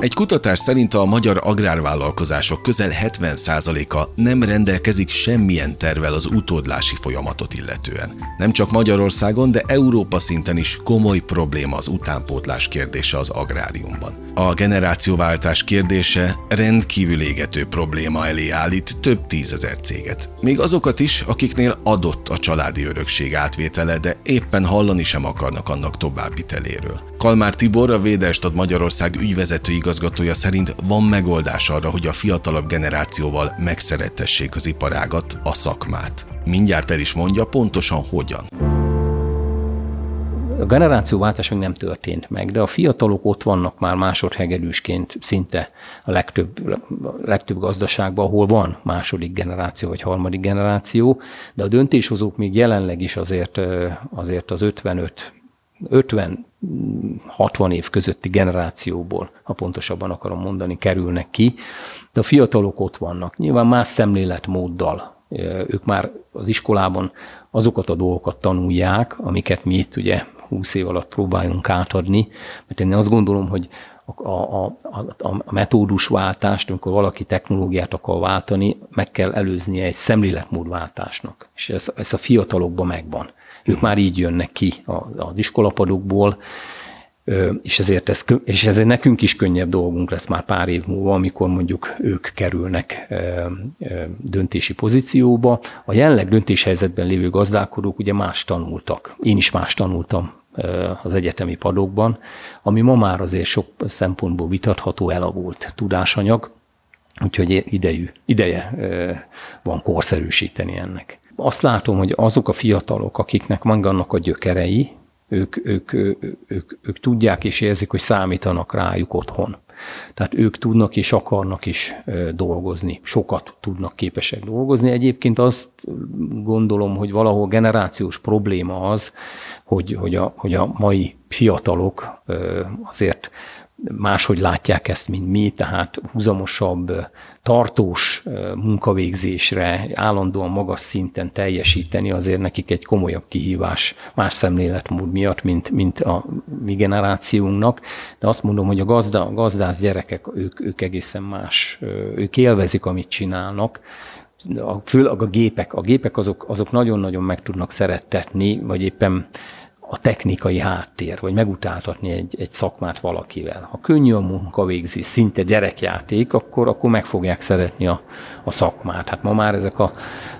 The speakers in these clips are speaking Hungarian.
Egy kutatás szerint a magyar agrárvállalkozások közel 70%-a nem rendelkezik semmilyen tervel az utódlási folyamatot illetően. Nem csak Magyarországon, de Európa szinten is komoly probléma az utánpótlás kérdése az agráriumban. A generációváltás kérdése rendkívül égető probléma elé állít több tízezer céget. Még azokat is, akiknél adott a családi örökség átvétele, de éppen hallani sem akarnak annak továbbiteléről. Kalmár Tibor, a Védestad Magyarország ügyvezető igazgatója szerint van megoldás arra, hogy a fiatalabb generációval megszerettessék az iparágat, a szakmát. Mindjárt el is mondja pontosan hogyan. A generációváltás még nem történt meg, de a fiatalok ott vannak már másodhegedűsként szinte a legtöbb, a legtöbb gazdaságban, ahol van második generáció vagy harmadik generáció, de a döntéshozók még jelenleg is azért, azért az 55 50-60 év közötti generációból, ha pontosabban akarom mondani, kerülnek ki, de a fiatalok ott vannak. Nyilván más szemléletmóddal. Ők már az iskolában azokat a dolgokat tanulják, amiket mi itt ugye 20 év alatt próbáljunk átadni, mert én azt gondolom, hogy a, a, a, a metódusváltást, amikor valaki technológiát akar váltani, meg kell előznie egy szemléletmódváltásnak. És ez, ez a fiatalokban megvan. Ők már így jönnek ki az iskolapadokból, és ezért, ez, és ezért nekünk is könnyebb dolgunk lesz már pár év múlva, amikor mondjuk ők kerülnek döntési pozícióba. A jelenleg döntéshelyzetben lévő gazdálkodók ugye más tanultak. Én is más tanultam az egyetemi padokban, ami ma már azért sok szempontból vitatható, elavult tudásanyag, úgyhogy idejű, ideje van korszerűsíteni ennek azt látom, hogy azok a fiatalok, akiknek vannak a gyökerei, ők, ők, ők, ők, ők tudják és érzik, hogy számítanak rájuk otthon. Tehát ők tudnak és akarnak is dolgozni, sokat tudnak képesek dolgozni. Egyébként azt gondolom, hogy valahol generációs probléma az, hogy, hogy, a, hogy a mai fiatalok azért máshogy látják ezt, mint mi, tehát húzamosabb, tartós munkavégzésre, állandóan magas szinten teljesíteni azért nekik egy komolyabb kihívás más szemléletmód miatt, mint, mint a mi generációnknak. De azt mondom, hogy a, gazda, gazdász gyerekek, ők, ők egészen más, ők élvezik, amit csinálnak, a, főleg a gépek, a gépek azok, azok nagyon-nagyon meg tudnak szerettetni, vagy éppen a technikai háttér, vagy megutáltatni egy, egy szakmát valakivel. Ha könnyű a munkavégzés, szinte gyerekjáték, akkor, akkor meg fogják szeretni a, a szakmát. Hát ma már ezek a,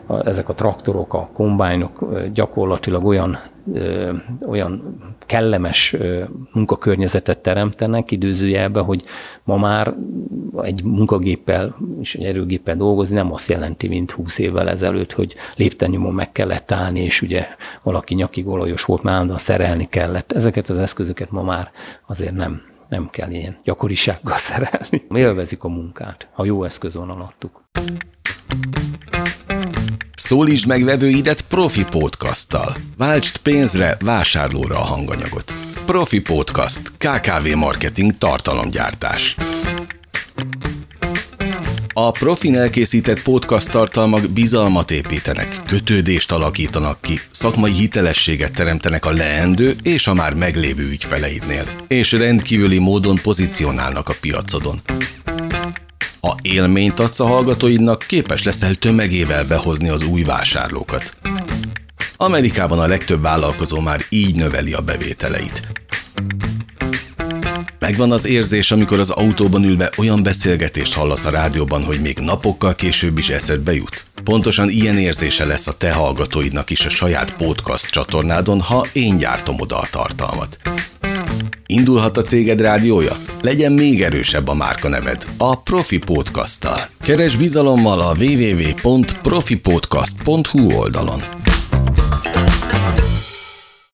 a, ezek a traktorok, a kombájnok gyakorlatilag olyan ö, olyan kellemes ö, munkakörnyezetet teremtenek időzőjelben, hogy ma már egy munkagéppel és egy erőgéppel dolgozni nem azt jelenti, mint 20 évvel ezelőtt, hogy léptennyomon meg kellett állni, és ugye valaki nyakig olajos volt, már állandóan szerelni kellett. Ezeket az eszközöket ma már azért nem, nem kell ilyen gyakorisággal szerelni. Élvezik a munkát, ha jó eszköz van alattuk. Szólítsd meg vevőidet Profi Podcasttal. Váltsd pénzre, vásárlóra a hanganyagot. Profi Podcast. KKV Marketing tartalomgyártás. A profin elkészített podcast tartalmak bizalmat építenek, kötődést alakítanak ki, szakmai hitelességet teremtenek a leendő és a már meglévő ügyfeleidnél, és rendkívüli módon pozícionálnak a piacodon. A élményt adsz a hallgatóidnak, képes leszel tömegével behozni az új vásárlókat. Amerikában a legtöbb vállalkozó már így növeli a bevételeit. Megvan az érzés, amikor az autóban ülve olyan beszélgetést hallasz a rádióban, hogy még napokkal később is eszedbe jut. Pontosan ilyen érzése lesz a te hallgatóidnak is a saját podcast csatornádon, ha én gyártom oda a tartalmat. Indulhat a céged rádiója? Legyen még erősebb a márka neved, a Profi Podcasttal. Keres bizalommal a www.profipodcast.hu oldalon.